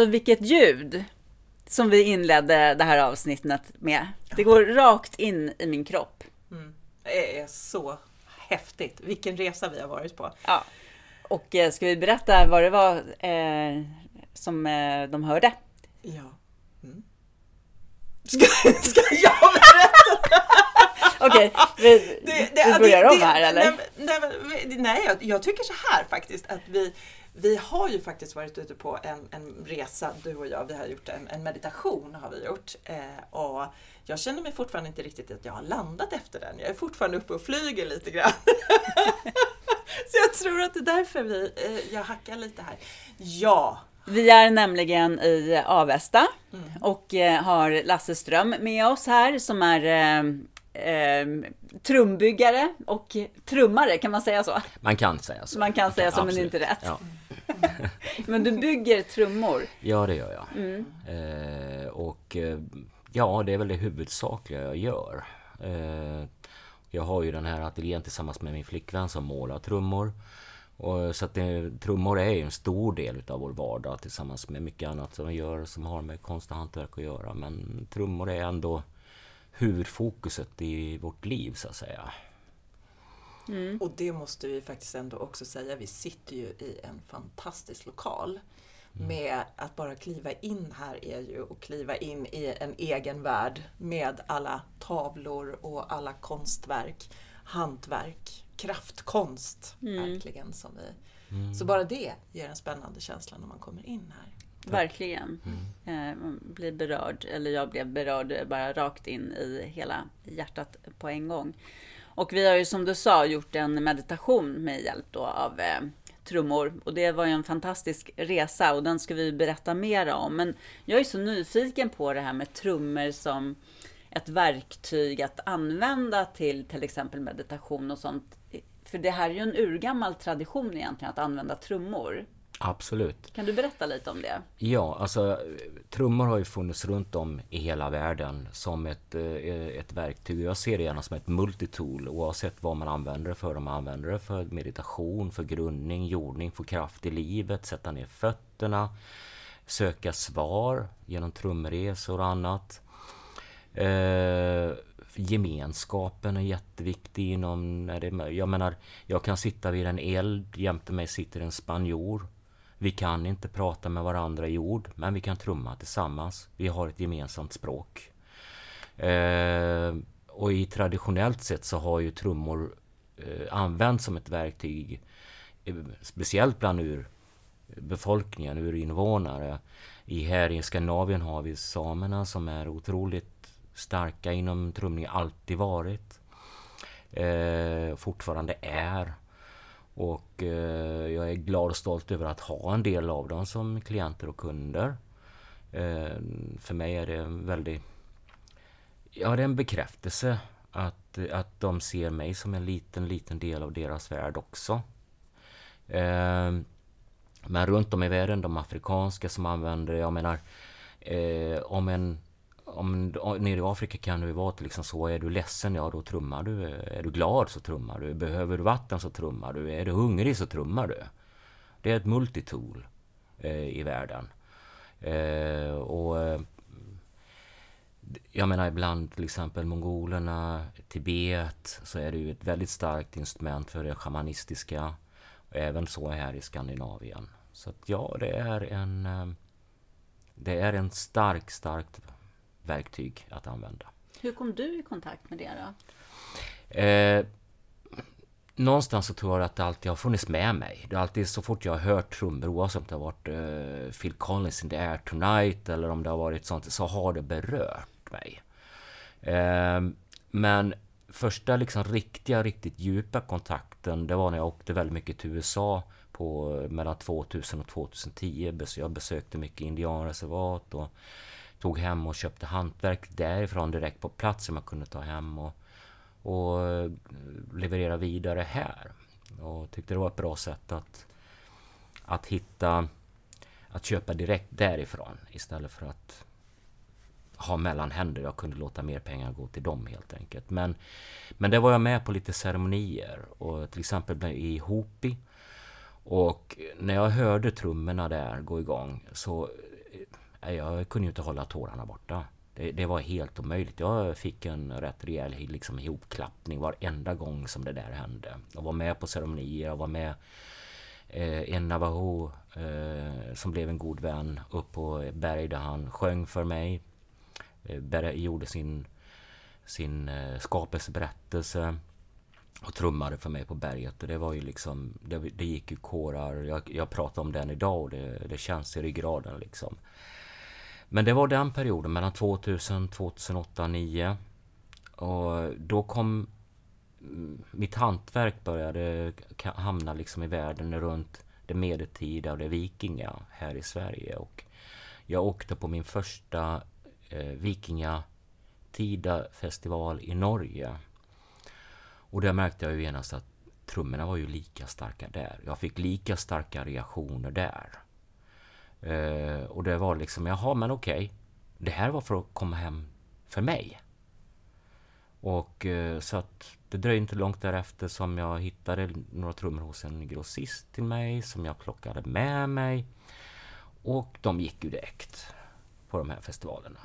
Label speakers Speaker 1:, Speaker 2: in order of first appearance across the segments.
Speaker 1: Så vilket ljud som vi inledde det här avsnittet med. Det går rakt in i min kropp.
Speaker 2: Det är så häftigt. Vilken resa vi har varit på.
Speaker 1: Ja. Och eh, ska vi berätta vad det var eh, som eh, de hörde?
Speaker 2: Ja. Mm. Ska, ska jag berätta?
Speaker 1: Okej, vi,
Speaker 2: Det-
Speaker 1: vi
Speaker 2: det-
Speaker 1: börjar
Speaker 2: det-
Speaker 1: om här eller?
Speaker 2: Nej, nej, nej jag, jag tycker så här faktiskt att vi vi har ju faktiskt varit ute på en, en resa, du och jag. Vi har gjort en, en meditation har vi gjort. Eh, och jag känner mig fortfarande inte riktigt att jag har landat efter den. Jag är fortfarande uppe och flyger lite grann. Så jag tror att det är därför vi, eh, jag hackar lite här. Ja,
Speaker 1: Vi är nämligen i Avesta
Speaker 2: Mm.
Speaker 1: och eh, har Lasse Ström med oss här som är eh, trumbyggare och trummare, kan man säga så?
Speaker 3: Man kan säga så.
Speaker 1: Man kan säga så, men
Speaker 3: Absolut.
Speaker 1: inte rätt.
Speaker 3: Ja,
Speaker 1: Men du bygger trummor.
Speaker 3: ja det gör jag.
Speaker 1: Mm.
Speaker 3: Eh, och eh, ja, det är väl det huvudsakliga jag gör. Eh, jag har ju den här ateljén tillsammans med min flickvän som målar trummor. Och, så att det, trummor är ju en stor del utav vår vardag tillsammans med mycket annat som vi gör som har med konst och hantverk att göra. Men trummor är ändå huvudfokuset i vårt liv så att säga.
Speaker 2: Och det måste vi faktiskt ändå också säga, vi sitter ju i en fantastisk lokal. Med att bara kliva in här är ju att kliva in i en egen värld med alla tavlor och alla konstverk, hantverk, kraftkonst verkligen som vi. Så bara det ger en spännande känsla när man kommer in här.
Speaker 1: Verkligen. Eh, man blir berörd, eller jag blev berörd bara rakt in i hela hjärtat på en gång. Och vi har ju som du sa gjort en meditation med hjälp då av eh, trummor. Och det var ju en fantastisk resa och den ska vi berätta mer om. Men jag är så nyfiken på det här med trummor som ett verktyg att använda till till exempel meditation och sånt. För det här är ju en urgammal tradition egentligen att använda trummor.
Speaker 3: Absolut.
Speaker 1: Kan du berätta lite om det?
Speaker 3: Ja, alltså trummor har ju funnits runt om i hela världen som ett, eh, ett verktyg. Jag ser det gärna som ett multitool oavsett vad man använder det för. Om man använder det för meditation, för grundning, jordning, få kraft i livet, sätta ner fötterna, söka svar genom trumresor och annat. Eh, gemenskapen är jätteviktig inom... När det, jag menar, jag kan sitta vid en eld, jämte mig sitter en spanjor. Vi kan inte prata med varandra i ord, men vi kan trumma tillsammans. Vi har ett gemensamt språk. Eh, och i traditionellt sett så har ju trummor eh, använts som ett verktyg, eh, speciellt bland ur befolkningen, ur invånare. I här i Skandinavien har vi samerna som är otroligt starka inom trumning, alltid varit. Eh, fortfarande är. Och eh, jag är glad och stolt över att ha en del av dem som klienter och kunder. Eh, för mig är det en väldigt... Ja, det är en bekräftelse att, att de ser mig som en liten, liten del av deras värld också. Eh, men runt om i världen, de afrikanska som använder det, jag menar eh, om en om, nere i Afrika kan det ju vara att liksom så, är du ledsen, ja då trummar du. Är du glad så trummar du. Behöver du vatten så trummar du. Är du hungrig så trummar du. Det är ett multitool eh, i världen. Eh, och eh, jag menar ibland till exempel mongolerna, Tibet, så är det ju ett väldigt starkt instrument för det shamanistiska. Även så här i Skandinavien. Så att ja, det är en... Eh, det är en stark, starkt verktyg att använda.
Speaker 1: Hur kom du i kontakt med det då?
Speaker 3: Eh, någonstans så tror jag att det alltid har funnits med mig. Det är alltid så fort jag har hört trummor, oavsett om det har varit eh, Phil Collins in the air tonight eller om det har varit sånt, så har det berört mig. Eh, men första liksom riktiga, riktigt djupa kontakten, det var när jag åkte väldigt mycket till USA på mellan 2000 och 2010. Bes- Jag besökte mycket indianreservat och tog hem och köpte hantverk därifrån direkt på plats som jag kunde ta hem och, och eh, leverera vidare här. Och tyckte det var ett bra sätt att, att hitta, att köpa direkt därifrån istället för att ha mellanhänder. Jag kunde låta mer pengar gå till dem helt enkelt. Men, men där var jag med på lite ceremonier och till exempel i Hopi. Och när jag hörde trummorna där gå igång så jag kunde ju inte hålla tårarna borta. Det, det, var helt omöjligt. Jag fick en rätt rejäl liksom, ihopklappning varenda gång som det där hände. Jag var med på ceremonier, jag var med eh, en Navajo eh, som blev en god vän upp på berg där han sjöng för mig. Eh, gjorde sin, sin eh, skapelseberättelse och trummade för mig på berget. Och det var ju liksom, det, det gick ju kårar. Jag, jag pratar om den idag och det, det känns i ryggraden liksom. Men det var den perioden mellan 2000, 2008, 2009. Och då kom mm, mitt hantverk började hamna liksom i världen runt det medeltida och det vikinga här i Sverige. Och jag åkte på min första eh, vikingatida festival i Norge. Och där märkte jag ju genast att trummorna var ju lika starka där. Jag fick lika starka reaktioner där. Eh, och det var liksom, jaha men okej. Det här var för att komma hem för mig. Och eh, så att det dröjde inte långt därefter som jag hittade några trummor hos en grossist till mig som jag plockade med mig. Och de gick ju direkt på de här festivalerna.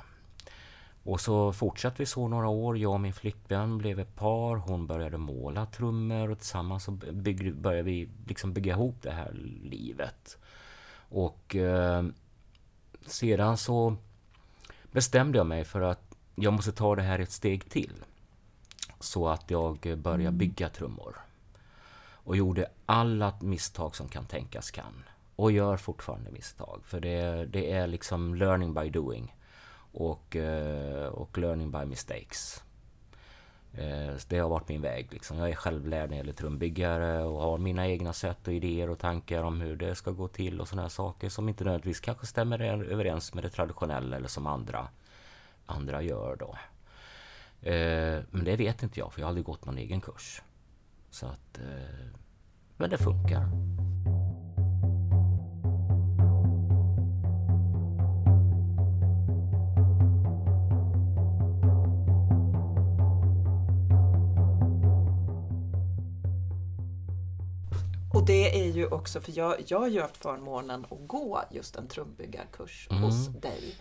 Speaker 3: Och så fortsatte vi så några år. Jag och min flickvän blev ett par. Hon började måla trummor och tillsammans så byggde, började vi liksom bygga ihop det här livet. Och eh, sedan så bestämde jag mig för att jag måste ta det här ett steg till. Så att jag började mm. bygga trummor. Och gjorde alla misstag som kan tänkas kan. Och gör fortfarande misstag. För det, det är liksom learning by doing. Och, eh, och learning by mistakes. Eh, det har varit min väg. Liksom. Jag är självlärd när det gäller trumbyggare och har mina egna sätt och idéer och tankar om hur det ska gå till och sådana saker som inte nödvändigtvis kanske stämmer överens med det traditionella eller som andra, andra gör då. Eh, men det vet inte jag för jag har aldrig gått någon egen kurs. Så att, eh, men det funkar.
Speaker 2: Ju också, för jag, jag har ju haft förmånen att gå just en trumbyggarkurs mm. hos dig.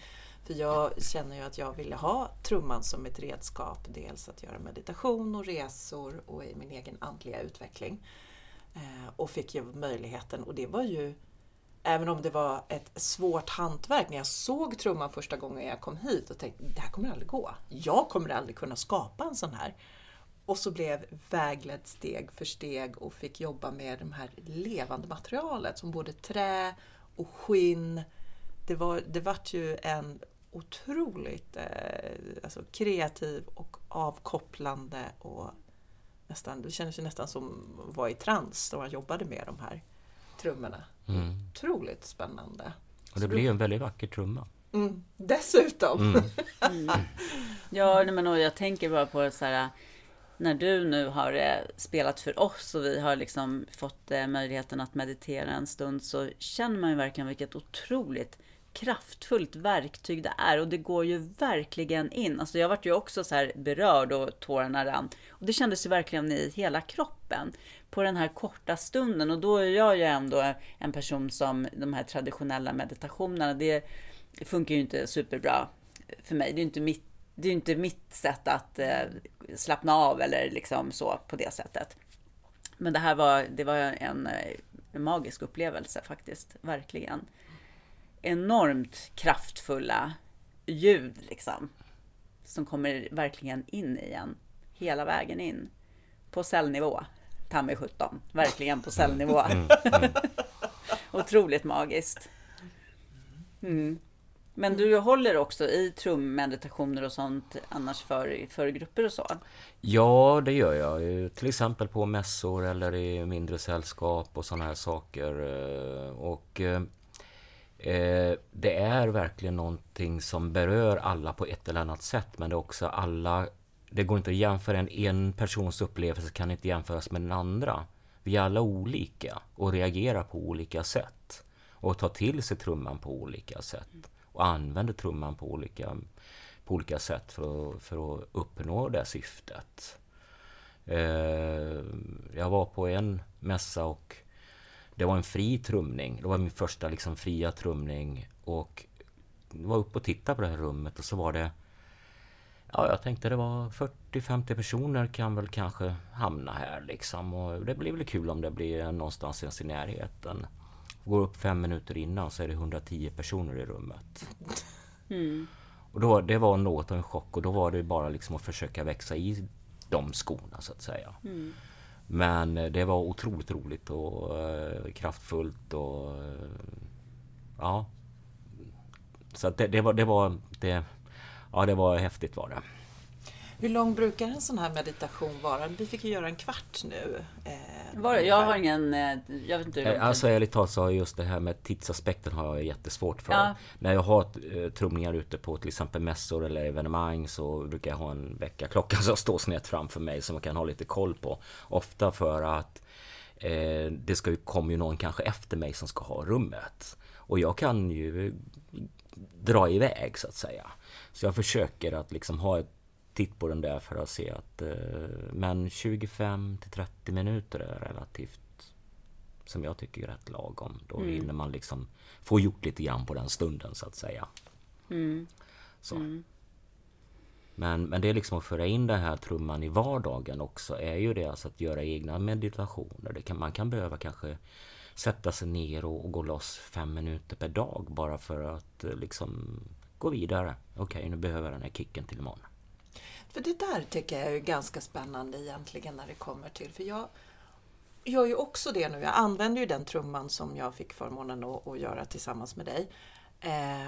Speaker 2: För jag känner ju att jag ville ha trumman som ett redskap, dels att göra meditation och resor och i min egen andliga utveckling. Eh, och fick ju möjligheten och det var ju Även om det var ett svårt hantverk när jag såg trumman första gången jag kom hit och tänkte det här kommer aldrig gå. Jag kommer aldrig kunna skapa en sån här. Och så blev vägledd steg för steg och fick jobba med det här levande materialet som både trä och skinn. Det var det vart ju en otroligt eh, alltså kreativ och avkopplande och nästan, det kändes ju nästan som att vara i trans då man jobbade med de här trummorna. Mm. Otroligt spännande.
Speaker 3: Och det blir en väldigt vacker trumma.
Speaker 2: Mm, dessutom! Mm.
Speaker 1: mm. ja, men jag tänker bara på så här när du nu har eh, spelat för oss och vi har liksom fått eh, möjligheten att meditera en stund så känner man ju verkligen vilket otroligt kraftfullt verktyg det är och det går ju verkligen in. Alltså jag vart ju också så här berörd och tårarna rann. Och det kändes ju verkligen i hela kroppen på den här korta stunden. Och då är jag ju ändå en person som de här traditionella meditationerna, det funkar ju inte superbra för mig. Det är ju inte mitt det är ju inte mitt sätt att eh, slappna av eller liksom så på det sättet. Men det här var, det var en, en magisk upplevelse faktiskt, verkligen. Enormt kraftfulla ljud liksom. Som kommer verkligen in i en, hela vägen in. På cellnivå, ta mig 17. Verkligen på cellnivå. Mm, mm. Otroligt magiskt. Mm. Men du håller också i trummeditationer och sånt annars för, för grupper och så?
Speaker 3: Ja, det gör jag. Till exempel på mässor eller i mindre sällskap och sådana här saker. Och eh, det är verkligen någonting som berör alla på ett eller annat sätt. Men det är också alla... Det går inte att jämföra en, en persons upplevelse kan inte jämföras med den andra. Vi är alla olika och reagerar på olika sätt. Och tar till sig trumman på olika sätt och använder trumman på olika, på olika sätt för att, för att uppnå det syftet. Eh, jag var på en mässa och det var en fri trumning. Det var min första liksom fria trumning. Och var uppe och tittade på det här rummet och så var det Ja, jag tänkte det var 40-50 personer kan väl kanske hamna här liksom. Och det blir väl kul om det blir någonstans i närheten. Går upp fem minuter innan så är det 110 personer i rummet. Mm. Och då, det var något av en chock och då var det bara liksom att försöka växa i de skorna så att säga. Mm. Men eh, det var otroligt roligt och uh, kraftfullt och uh, ja. Så att det, det, var, det var det, ja det var häftigt var det.
Speaker 2: Hur lång brukar en sån här meditation vara? Vi fick ju göra en kvart nu.
Speaker 1: Eh, var, jag har ingen... Eh, jag vet inte hur
Speaker 3: Alltså ärligt talat så har just det här med tidsaspekten har jag jättesvårt för. Ja. När jag har eh, trumningar ute på till exempel mässor eller evenemang så brukar jag ha en väckarklocka som står snett framför mig som man kan ha lite koll på. Ofta för att eh, det ska ju, kommer ju någon kanske efter mig som ska ha rummet. Och jag kan ju dra iväg så att säga. Så jag försöker att liksom ha ett titt på den där för att se att eh, men 25 till 30 minuter är relativt som jag tycker är rätt lagom. Då mm. hinner man liksom få gjort lite grann på den stunden så att säga. Mm. Så. Mm. Men, men det är liksom att föra in den här trumman i vardagen också är ju det alltså att göra egna meditationer. Det kan, man kan behöva kanske sätta sig ner och, och gå loss fem minuter per dag bara för att eh, liksom gå vidare. Okej, okay, nu behöver jag den här kicken till imorgon.
Speaker 2: För det där tycker jag är ganska spännande egentligen när det kommer till, för jag gör ju också det nu. Jag använder ju den trumman som jag fick förmånen att, att göra tillsammans med dig. Eh,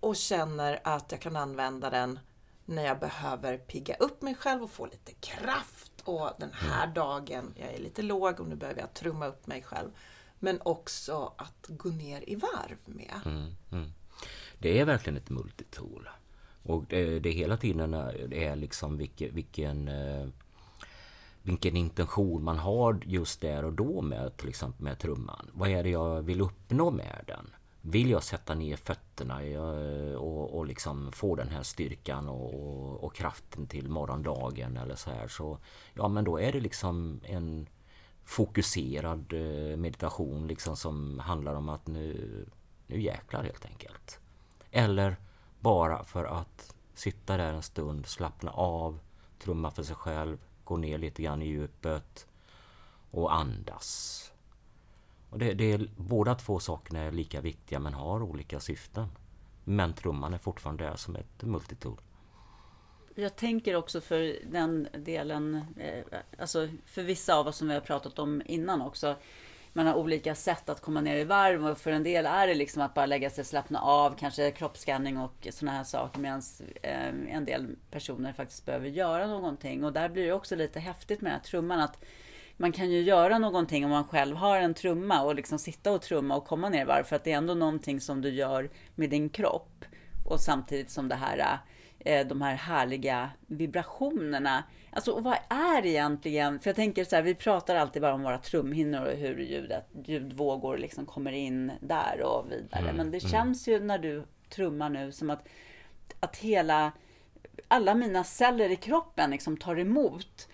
Speaker 2: och känner att jag kan använda den när jag behöver pigga upp mig själv och få lite kraft. Och den här mm. dagen, jag är lite låg och nu behöver jag trumma upp mig själv. Men också att gå ner i varv med. Mm, mm.
Speaker 3: Det är verkligen ett multitool. Och det, det hela tiden eh, är liksom vilken, vilken, vilken intention man har just där och då med till exempel med trumman. Vad är det jag vill uppnå med den? Vill jag sätta ner fötterna eh, och, och liksom få den här styrkan och, och, och, kraften till morgondagen eller så här så ja men då är det liksom en fokuserad meditation liksom som handlar om att nu, nu jäklar helt enkelt. Eller bara för att sitta där en stund, slappna av, trumma för sig själv, gå ner lite grann i djupet och andas. Och det, det är, båda två sakerna är lika viktiga men har olika syften. Men trumman är fortfarande där som ett multitool.
Speaker 1: Jag tänker också för den delen, eh, alltså för vissa av oss som vi har pratat om innan också, man har olika sätt att komma ner i varv och för en del är det liksom att bara lägga sig, slappna av, kanske kroppsskanning och sådana här saker medan eh, en del personer faktiskt behöver göra någonting och där blir det också lite häftigt med den här trumman att man kan ju göra någonting om man själv har en trumma och liksom sitta och trumma och komma ner i varv för att det är ändå någonting som du gör med din kropp och samtidigt som det här eh, de här härliga vibrationerna. Alltså vad är egentligen, för jag tänker så här, vi pratar alltid bara om våra trumhinnor och hur ljudet, ljudvågor liksom kommer in där och vidare. Mm, Men det mm. känns ju när du trummar nu som att, att hela, alla mina celler i kroppen liksom tar emot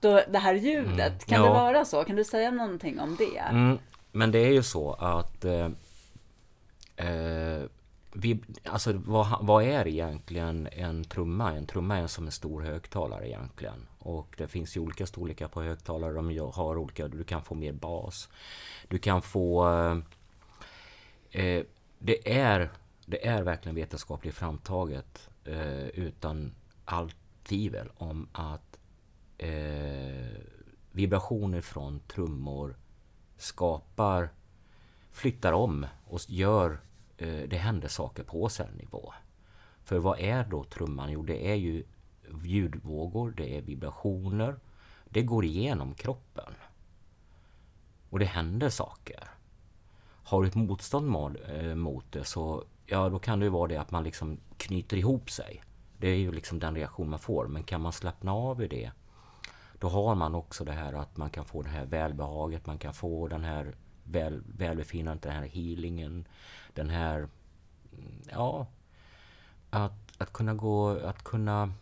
Speaker 1: då, det här ljudet. Mm, kan ja. det vara så? Kan du säga någonting om det?
Speaker 3: Mm, men det är ju så att eh, eh, vi, alltså vad, vad, är egentligen en trumma? En trumma är som en stor högtalare egentligen. Och det finns ju olika storlekar på högtalare. De har olika, du kan få mer bas. Du kan få... Eh, eh, det, är, det är verkligen vetenskapligt framtaget eh, utan allt tvivel om att eh, vibrationer från trummor skapar, flyttar om och gör Eh, det händer saker på cellnivå. För vad är då trumman? Jo, det är ju ljudvågor, det är vibrationer. Det går igenom kroppen. Och det händer saker. Har du ett motstånd eh, mot det så ja, då kan det ju vara det att man liksom knyter ihop sig. Det är ju liksom den reaktion man får. Men kan man slappna av i det då har man också det här att man kan få det här välbehaget, man kan få den här väl, välbefinnandet, den här healingen, den här... Mm, ja, att, att kunna gå, att kunna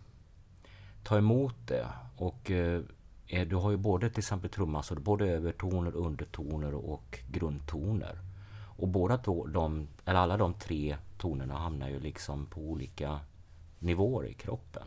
Speaker 3: ta emot det. Och eh, eh du har ju både till exempel trumman, så både övertoner, undertoner och grundtoner. Och båda de, eller alla de tre tonerna hamnar ju liksom på olika nivåer i kroppen.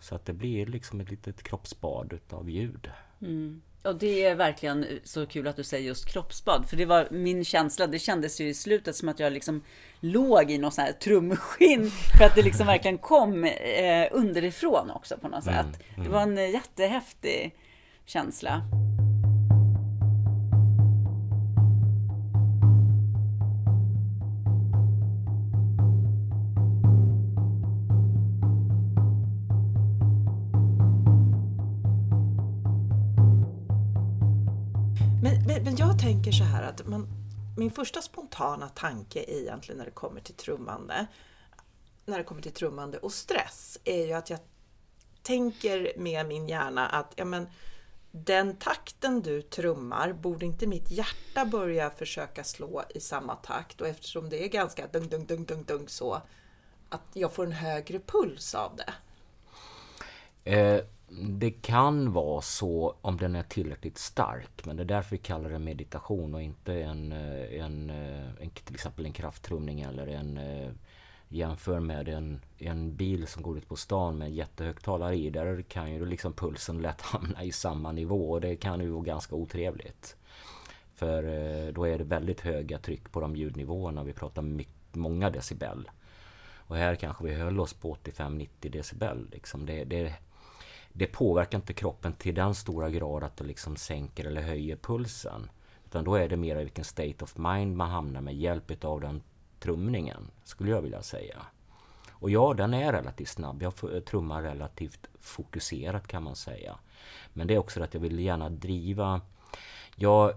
Speaker 3: Så att det blir liksom ett litet kroppsbad utav ljud.
Speaker 1: Mm. Och det är verkligen så kul att du säger just kroppsbad. För det var min känsla. Det kändes ju i slutet som att jag liksom låg i något sånt här trumskinn. För att det liksom verkligen kom eh, underifrån också på något sätt. Mm, mm. Det var en jättehäftig känsla.
Speaker 2: Tänker så här att man, min första spontana tanke egentligen när det kommer till trummande, när det kommer till trummande och stress, är ju att jag tänker med min hjärna att ja, men, den takten du trummar, borde inte mitt hjärta börja försöka slå i samma takt? Och eftersom det är ganska dung, dung, dung, dung, dung så, att jag får en högre puls av det.
Speaker 3: Eh, det kan vara så om den är tillräckligt stark. Men det är därför vi kallar det meditation och inte en, eh, en, eh, en till exempel en krafttrumning eller en eh, jämför med en, en bil som går ut på stan med en jättehögtalare i. Där kan ju liksom pulsen lätt hamna i samma nivå och det kan ju vara ganska otrevligt. För då är det väldigt höga tryck på de ljudnivåerna. Vi pratar mycket, många decibel. Och här kanske vi höll oss på 85-90 decibel. Liksom. Det, det, det påverkar inte kroppen till den stora grad att det liksom sänker eller höjer pulsen. Utan då är det mer i vilken state of mind man hamnar med hjälp av den trumningen, skulle jag vilja säga. Och ja, den är relativt snabb. Jag trummar relativt fokuserat kan man säga. Men det är också att jag vill gärna driva... Jag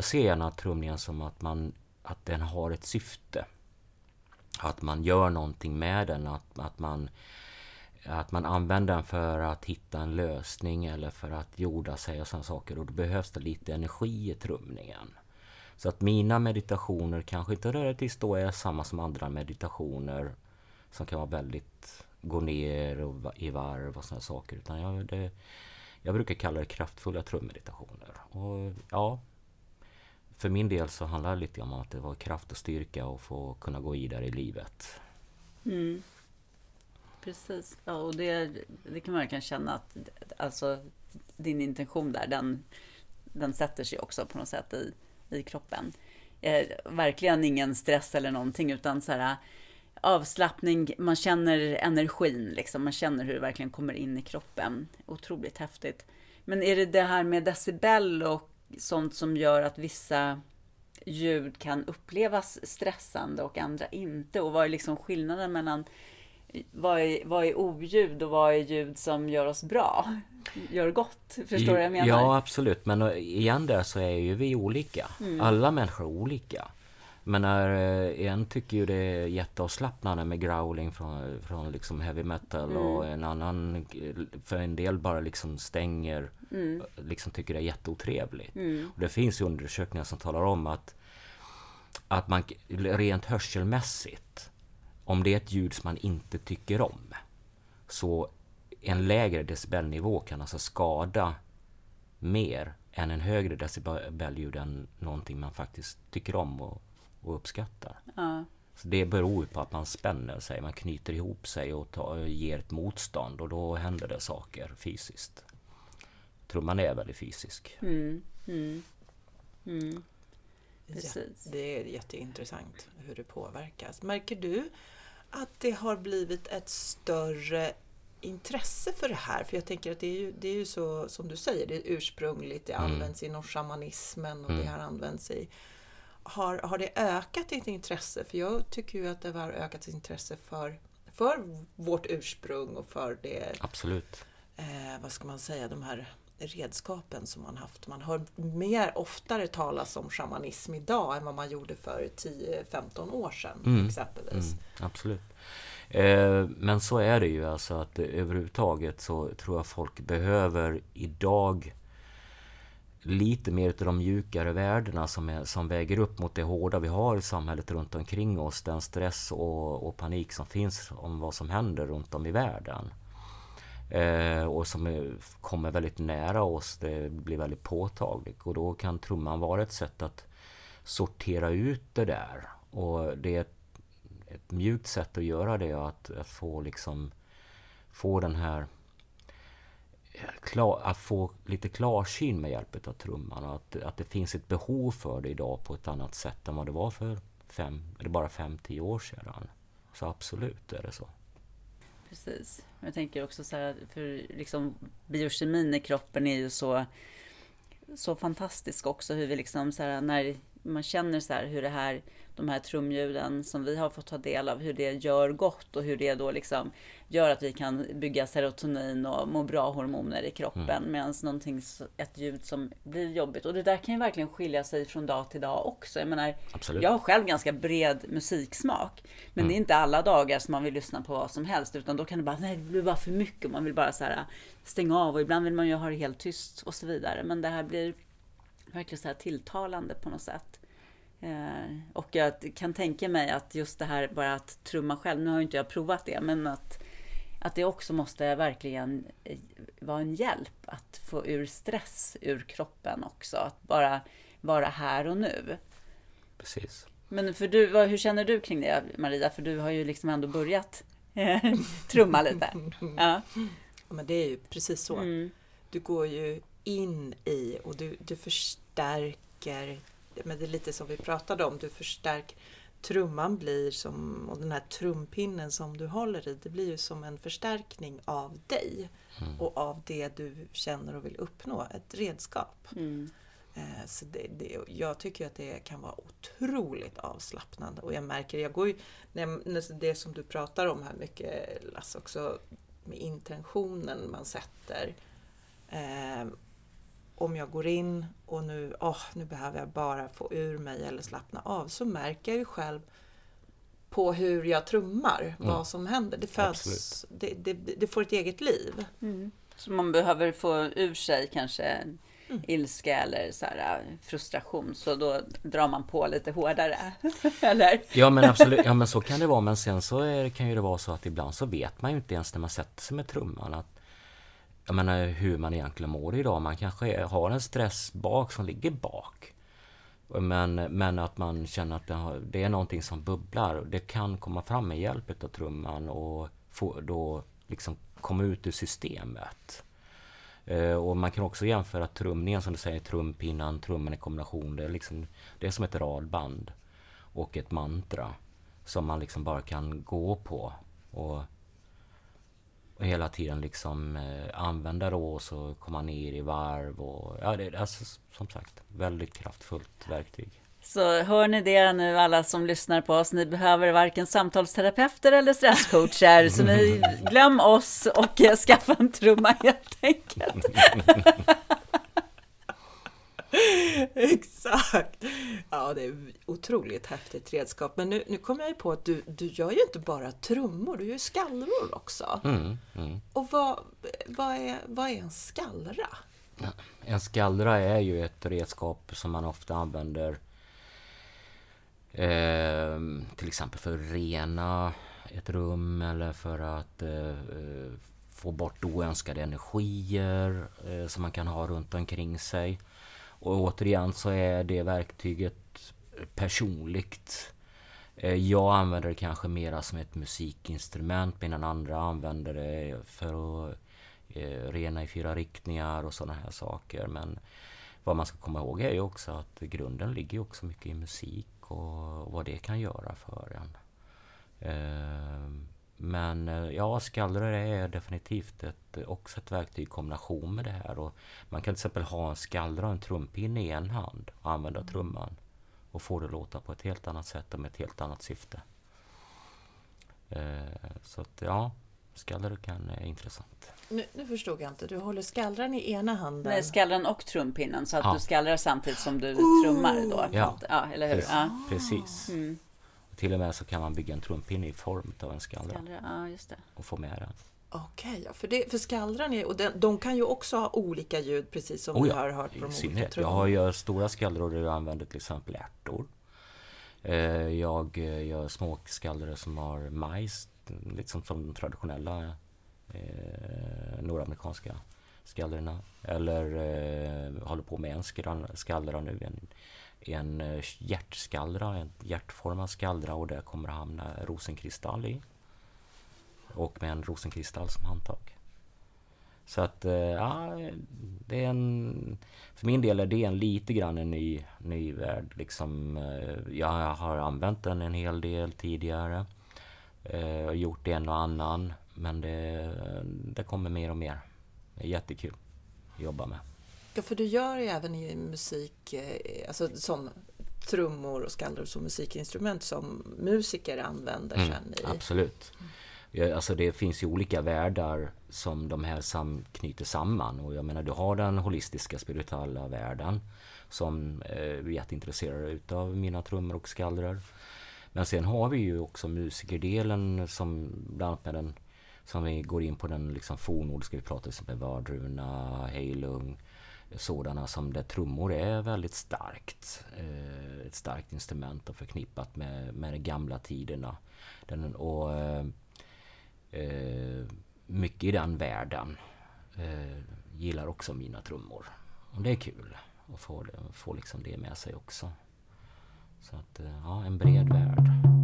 Speaker 3: ser gärna trumningen som att, man, att den har ett syfte. Att man gör någonting med den, att, att man att man använder den för att hitta en lösning eller för att jorda sig och sådana saker. Och då behövs det lite energi i trumningen. Så att mina meditationer kanske inte relativt då är samma som andra meditationer som kan vara väldigt gå ner och i varv och sådana saker. Utan jag, det, jag brukar kalla det kraftfulla trummeditationer. Och ja, för min del så handlar det lite om att det var kraft och styrka och få kunna gå vidare i livet.
Speaker 1: Mm. Precis. Ja, och det, det kan man verkligen känna att alltså, din intention där, den, den sätter sig också på något sätt i, i kroppen. Eh, verkligen ingen stress eller någonting, utan så här, avslappning, man känner energin, liksom. man känner hur det verkligen kommer in i kroppen. Otroligt häftigt. Men är det det här med decibel och sånt som gör att vissa ljud kan upplevas stressande och andra inte? Och vad är liksom skillnaden mellan vad är, vad är oljud och vad är ljud som gör oss bra? Gör gott? Förstår du vad jag menar?
Speaker 3: Ja, absolut. Men igen där så är ju vi olika. Mm. Alla människor är olika. Men när eh, en tycker ju det är jätteavslappnande med growling från, från liksom heavy metal mm. och en annan för en del bara liksom stänger, mm. liksom tycker det är jätteotrevligt. Mm. Och det finns ju undersökningar som talar om att, att man rent hörselmässigt om det är ett ljud som man inte tycker om så en lägre decibelnivå kan alltså skada mer än en högre decibelljud än någonting man faktiskt tycker om och, och uppskattar. Ja. Så det beror på att man spänner sig, man knyter ihop sig och tar, ger ett motstånd och då händer det saker fysiskt. Trumman är väldigt fysisk. Mm, mm,
Speaker 2: mm. Precis. Ja, det är jätteintressant hur det påverkas. Märker du att det har blivit ett större intresse för det här? För jag tänker att det är ju, det är ju så som du säger, det är ursprungligt, det mm. används inom shamanismen och mm. det har använts i har, har det ökat ditt intresse? För jag tycker ju att det har ökat intresse för, för vårt ursprung och för det...
Speaker 3: Absolut.
Speaker 2: Eh, vad ska man säga, de här redskapen som man haft. Man hör mer oftare talas om shamanism idag än vad man gjorde för 10-15 år sedan mm. exempelvis. Mm,
Speaker 3: absolut. Eh, men så är det ju alltså att överhuvudtaget så tror jag folk behöver idag lite mer av de mjukare värdena som, är, som väger upp mot det hårda vi har i samhället runt omkring oss. Den stress och, och panik som finns om vad som händer runt om i världen. Eh, och som är, kommer väldigt nära oss. Det blir väldigt påtagligt. Och då kan trumman vara ett sätt att sortera ut det där. Och det är ett ett mjukt sätt att göra det att, att få liksom få den här eh, klar, att få lite klarsyn med hjälp av trumman. Att, att det finns ett behov för det idag på ett annat sätt än vad det var för fem, eller bara fem, tio år sedan. Så absolut är det så.
Speaker 1: Precis. Jag tänker också så här, för liksom biokemin i kroppen är ju så, så fantastisk också. Hur vi liksom så här, när man känner så här hur det här de här trumljuden som vi har fått ta del av, hur det gör gott och hur det då liksom gör att vi kan bygga serotonin och må bra hormoner i kroppen. Mm. Medan någonting, ett ljud som blir jobbigt. Och det där kan ju verkligen skilja sig från dag till dag också. Jag menar, Absolut. jag har själv ganska bred musiksmak. Men mm. det är inte alla dagar som man vill lyssna på vad som helst. Utan då kan det bara, nej det blir bara för mycket. Man vill bara så här, stänga av och ibland vill man ju ha det helt tyst och så vidare. Men det här blir verkligen så här tilltalande på något sätt. Eh, och jag kan tänka mig att just det här bara att trumma själv, nu har inte jag provat det, men att, att det också måste verkligen eh, vara en hjälp att få ur stress ur kroppen också. Att bara vara här och nu.
Speaker 3: Precis.
Speaker 1: Men för du, hur känner du kring det Maria? För du har ju liksom ändå börjat trumma lite. Ja.
Speaker 2: Men det är ju precis så. Mm. Du går ju in i och du, du förstärker men det är lite som vi pratade om, du förstärker trumman blir som, och den här trumpinnen som du håller i, det blir ju som en förstärkning av dig mm. och av det du känner och vill uppnå, ett redskap. Mm. Eh, så det, det, jag tycker att det kan vara otroligt avslappnande och jag märker, jag går ju, det som du pratar om här mycket Lasse också, med intentionen man sätter. Om jag går in och nu, oh, nu behöver jag bara få ur mig eller slappna av så märker jag ju själv på hur jag trummar, mm. vad som händer. Det, föds, det, det, det, får ett eget liv.
Speaker 1: Mm. Så man behöver få ur sig kanske mm. ilska eller så här, äh, frustration, så då drar man på lite hårdare. eller?
Speaker 3: Ja men absolut, ja men så kan det vara. Men sen så är, kan ju det vara så att ibland så vet man ju inte ens när man sätter sig med trumman att jag menar hur man egentligen mår idag. Man kanske har en stress bak som ligger bak. Men, men att man känner att det, har, det är någonting som bubblar. Det kan komma fram med hjälp av trumman och få, då liksom komma ut ur systemet. Eh, och man kan också jämföra trumningen som du säger, trumpinnan, trummen i kombination. Det är, liksom, det är som ett radband och ett mantra som man liksom bara kan gå på. Och och hela tiden liksom eh, använda då och så komma ner i varv och ja, det är alltså, som sagt väldigt kraftfullt verktyg.
Speaker 1: Så hör ni det nu alla som lyssnar på oss, ni behöver varken samtalsterapeuter eller stresscoacher, så ni glöm oss och skaffa en trumma helt enkelt.
Speaker 2: Exakt! Ja, det är otroligt häftigt redskap. Men nu, nu kommer jag ju på att du, du gör ju inte bara trummor, du gör ju skallror också. Mm, mm. Och vad, vad, är, vad är en skallra?
Speaker 3: En skallra är ju ett redskap som man ofta använder eh, till exempel för att rena ett rum eller för att eh, få bort oönskade energier eh, som man kan ha runt omkring sig. Och återigen så är det verktyget personligt. Eh, jag använder det kanske mera som ett musikinstrument medan andra använder det för att eh, rena i fyra riktningar och sådana här saker. Men vad man ska komma ihåg är ju också att grunden ligger också mycket i musik och vad det kan göra för en. Eh, Eh, men eh, ja, skallror är definitivt ett, också ett verktyg i kombination med det här. Och man kan till exempel ha en skallra och en trumpinne i en hand och använda mm. trumman. Och få det att låta på ett helt annat sätt och med ett helt annat syfte. Eh, så att ja, skallror kan är intressant.
Speaker 2: Nu, nu, förstod jag inte, du håller skallran i ena handen?
Speaker 1: Nej, skallran och trumpinnen så att ja. du skallrar samtidigt som du oh! trummar då.
Speaker 3: Ja,
Speaker 1: ja eller hur?
Speaker 3: Precis. Ja. Precis. Mm. Till och med så kan man bygga en trumpinne i form av en skallra. skallra
Speaker 1: ja, just det.
Speaker 3: Och få med den.
Speaker 2: Okej, okay, för, det, för skallran är, och den, de kan ju också ha olika ljud precis som oh ja, vi har hört
Speaker 3: på de olika Jag har gör stora skallror där jag använder till exempel ärtor. Eh, jag eh, gör små skallror som har majs, lite som, som de traditionella eh, nordamerikanska skallrorna. Eller eh, håller på med en skallra nu, en en eh, hjärtskallra, en hjärtformad skallra och där kommer det hamna rosenkristall i. Och med en rosenkristall som handtag. Så att, eh, ja, det är en... För min del är det en lite grann en ny, ny värld. Liksom, eh, jag har använt den en hel del tidigare. Eh, gjort en och annan. Men det, det kommer mer och mer. Det är jättekul att jobba med.
Speaker 2: Ja, för du gör ju även i musik, alltså som trummor och skallror som musikinstrument som musiker använder mm, sen i.
Speaker 3: Absolut. Alltså det finns ju olika världar som de här sam knyter samman. Och jag menar, du har den holistiska spirituella världen som eh, är jätteintresserad utav mina trummor och skallror. Men sen har vi ju också musikerdelen som bland annat med den som vi går in på den liksom fornnordiska, vi pratar till exempel Vardruna, Heilung, sådana som där trummor är väldigt starkt. Eh, ett starkt instrument och förknippat med, med de gamla tiderna. Den, och eh, eh mycket i den världen. Eh, gillar också mina trummor. Och det är kul att få, få liksom det med sig också. Så att, eh, ja, en bred värld.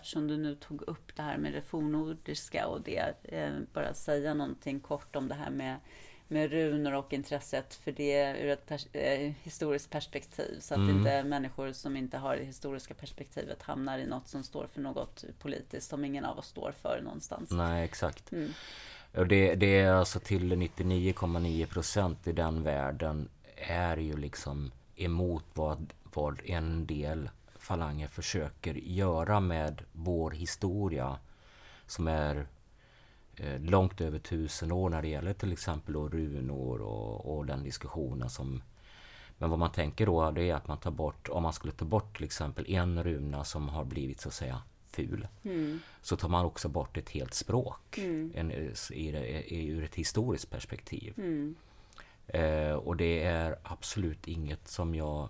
Speaker 1: Eftersom du nu tog upp det här med det fornnordiska och det, eh, bara säga någonting kort om det här med, med runor och intresset för det ur ett pers eh, historiskt perspektiv. Så att mm. inte människor som inte har det historiska perspektivet hamnar i något som står för något politiskt som ingen av oss står för någonstans.
Speaker 3: Nej, exakt. Mm. Och det, det är alltså till 99,9 procent i den världen är ju liksom emot vad, vad en del falanger försöker göra med vår historia som är eh, långt över tusen år när det gäller till exempel då runor och, och den diskussionen som men vad man tänker då det är att man tar bort, om man skulle ta bort till exempel en runa som har blivit så att säga ful. Mm. Så tar man också bort ett helt språk mm. en, i, i, ur ett historiskt perspektiv. Mm. Eh, och det är absolut inget som jag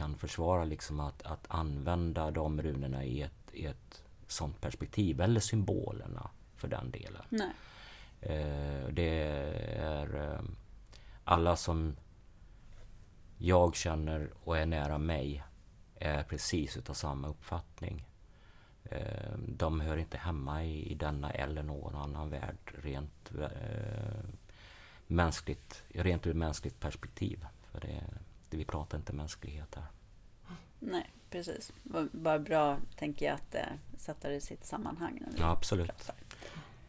Speaker 3: kan försvara liksom att, att använda de runorna i ett, i ett sånt perspektiv, eller symbolerna för den delen.
Speaker 1: Nej.
Speaker 3: Eh, det är eh, alla som jag känner och är nära mig är precis utav samma uppfattning. Eh, de hör inte hemma i, i denna eller någon annan värld rent mänskligt, rent ur mänskligt perspektiv. För det, vi pratar inte mänsklighet här.
Speaker 1: Nej, precis. Bara bra, tänker jag, att eh, sätta det i sitt sammanhang.
Speaker 3: Ja, absolut.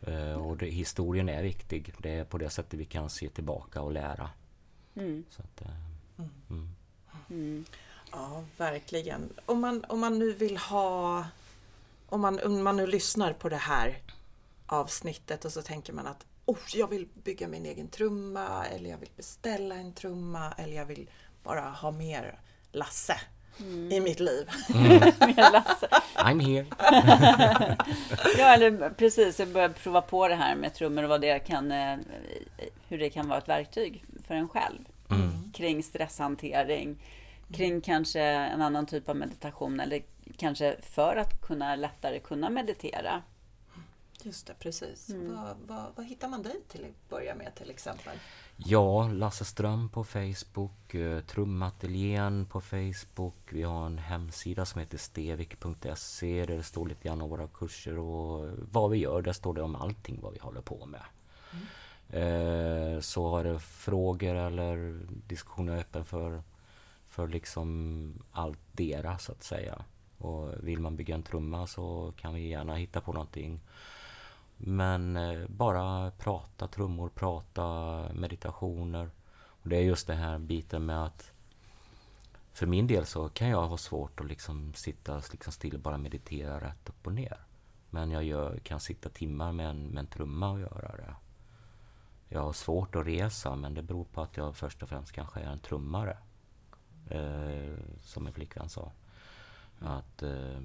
Speaker 3: Eh, och det, historien är viktig. Det är på det sättet vi kan se tillbaka och lära.
Speaker 1: Mm.
Speaker 3: Så att, eh, mm. mm.
Speaker 2: Mm. Ja, verkligen. Om man, om man nu vill ha... Om man, om man nu lyssnar på det här avsnittet och så tänker man att oh, jag vill bygga min egen trumma eller jag vill beställa en trumma eller jag vill bara ha mer Lasse mm. i mitt liv. Mm.
Speaker 3: I'm here.
Speaker 1: ja, eller precis. Jag börjar prova på det här med trummor och vad det kan, eh, hur det kan vara ett verktyg för en själv. Mm. Kring stresshantering, kring kanske en annan typ av meditation eller kanske för att kunna lättare kunna meditera.
Speaker 2: Just det, precis. Mm. Vad, vad, vad, hittar man dig till att börja med till exempel?
Speaker 3: Ja, Lasse Ström på Facebook, eh, Trumateljén på Facebook. Vi har en hemsida som heter stevik.se där det står lite grann om våra kurser och vad vi gör. Där står det om allting vad vi håller på med. Mm. Eh, så har det frågor eller diskussioner öppen för, för liksom allt deras så att säga. Och vill man bygga en trumma så kan vi gärna hitta på någonting men eh, bara prata trummor, prata meditationer. Och det är just den här biten med att för min del så kan jag ha svårt att liksom sitta liksom still och bara meditera rätt upp och ner. Men jag gör, kan sitta timmar med en, med en trumma och göra det. Jag har svårt att resa men det beror på att jag först och främst kanske är en trummare. Eh, som min flickvän sa. Att eh,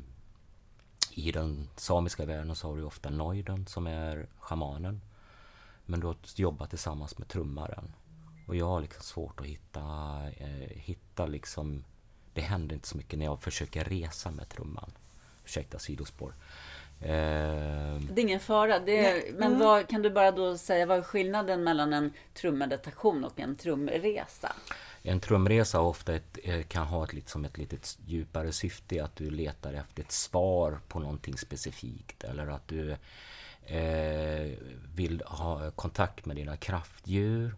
Speaker 3: i den samiska världen så har du ofta Noiden som är shamanen. Men du har jobbat tillsammans med trummaren. Och jag har liksom svårt att hitta, eh, hitta liksom... Det händer inte så mycket när jag försöker resa med trumman. Ursäkta sidospår.
Speaker 1: Eh, det är ingen fara. Är, men mm. vad, kan du bara då säga vad är skillnaden mellan en trummeditation och en trumresa?
Speaker 3: En trumresa ofta ett, eh, kan ha ett, liksom ett lite djupare syfte, att du letar efter ett svar på någonting specifikt eller att du eh, vill ha kontakt med dina kraftdjur.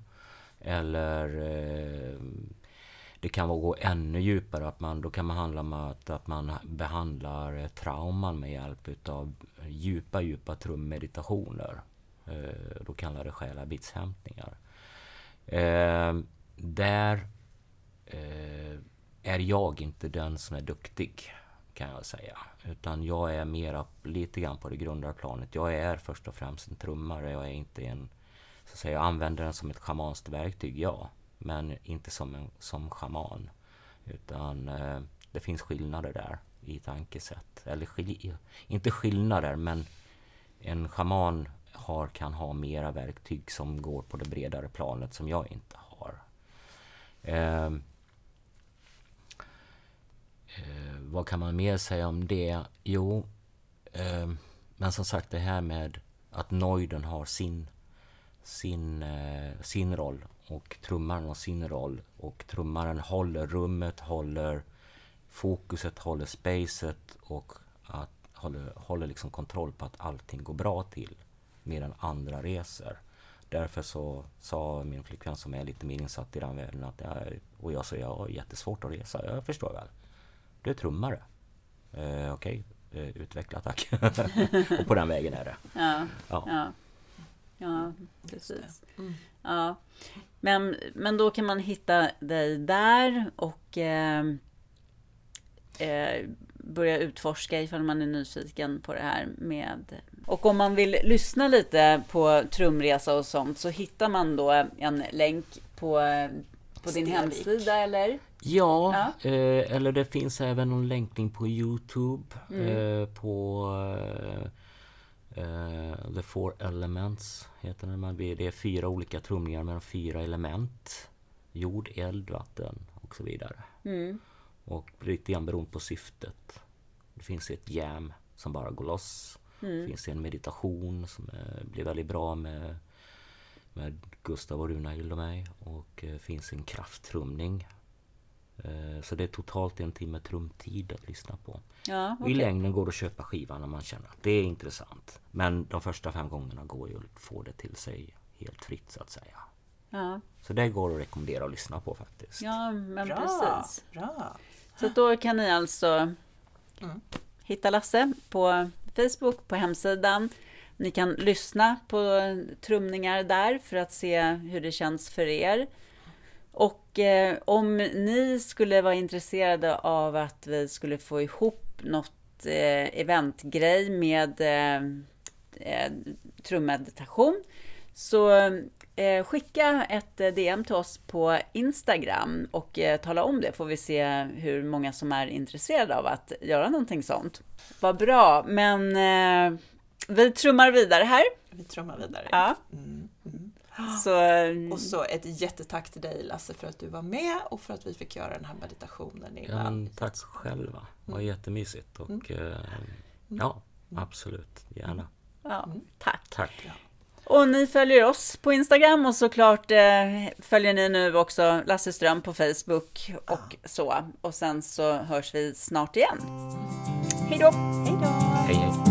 Speaker 3: Eller eh, det kan vara gå ännu djupare, att man, då kan man handla om att, att man behandlar eh, trauman med hjälp utav djupa, djupa trummeditationer. Eh, då kallar det själabitshämtningar. Eh, där eh, är jag inte den som är duktig, kan jag säga. Utan jag är mera lite grann på det grundare planet. Jag är först och främst en trummare, jag är inte en... Så att säga, jag använder den som ett schamanskt verktyg, ja. Men inte som en som schaman. Utan eh, det finns skillnader där i tankesätt. Eller skil, inte skillnader, men en schaman har, kan ha mera verktyg som går på det bredare planet som jag inte har. Eh, eh, vad kan man mer säga om det? Jo, eh, men som sagt det här med att Neuden har sin, sin, eh, sin roll och trummaren har sin roll. Och trummaren håller rummet, håller fokuset, håller spacet och att, håller, håller liksom kontroll på att allting går bra till. Medan andra reser. Därför så sa min flickvän som är lite mer insatt i den världen att jag, och jag sa jag har jättesvårt att resa. Jag förstår väl. Du är trummare. Eh, Okej, okay. eh, utveckla tack. och på den vägen är det.
Speaker 1: Ja, ja. ja. ja precis. Mm. Ja. Men, men då kan man hitta dig där och eh, eh, börja utforska ifall man är nyfiken på det här med... Och om man vill lyssna lite på trumresa och sånt så hittar man då en länk på, på din hemsida eller?
Speaker 3: Ja, ja. Eh, eller det finns även någon länkning på Youtube mm. eh, på eh, Uh, The Four Elements heter den. Det är fyra olika trumningar med fyra element. Jord, eld, vatten och så vidare. Mm. Och lite grann beroende på syftet. Det finns ett jam som bara går loss. Mm. Det finns en meditation som uh, blir väldigt bra med, med Gustav och Runahild och mig. Och uh, finns en krafttrumning Eh, så det är totalt en timme trumtid att lyssna på. Ja, okay. I längden går det att köpa skivan om man känner att det är intressant. Men de första fem gångerna går ju att få det till sig helt fritt så att säga. Ja. Så det går att rekommendera att lyssna på faktiskt.
Speaker 1: Ja, men Bra. precis. Bra. Så då kan ni alltså mm. hitta Lasse på Facebook, på hemsidan. Ni kan lyssna på trumningar där för att se hur det känns för er. Och eh, om ni skulle vara intresserade av att vi skulle få ihop något eh, eventgrej med eh, eh trummeditation så eh, skicka ett eh, DM till oss på Instagram och eh, tala om det får vi se hur många som är intresserade av att göra någonting sånt. Vad bra, men eh, vi trummar vidare här.
Speaker 2: Vi trummar vidare.
Speaker 1: Ja. Mm.
Speaker 2: Så, mm. och så ett jättetack till dig Lasse för att du var med och för att vi fick göra den här meditationen.
Speaker 3: Ja, men tack själva. Det var mm. jättemysigt och mm. Eh, mm. ja, absolut, gärna.
Speaker 1: Ja, tack.
Speaker 3: tack. Ja.
Speaker 1: Och ni följer oss på Instagram och såklart eh, följer ni nu också Lasse Ström på Facebook och ja. så. Och sen så hörs vi snart igen. Hej då!
Speaker 2: Hej då!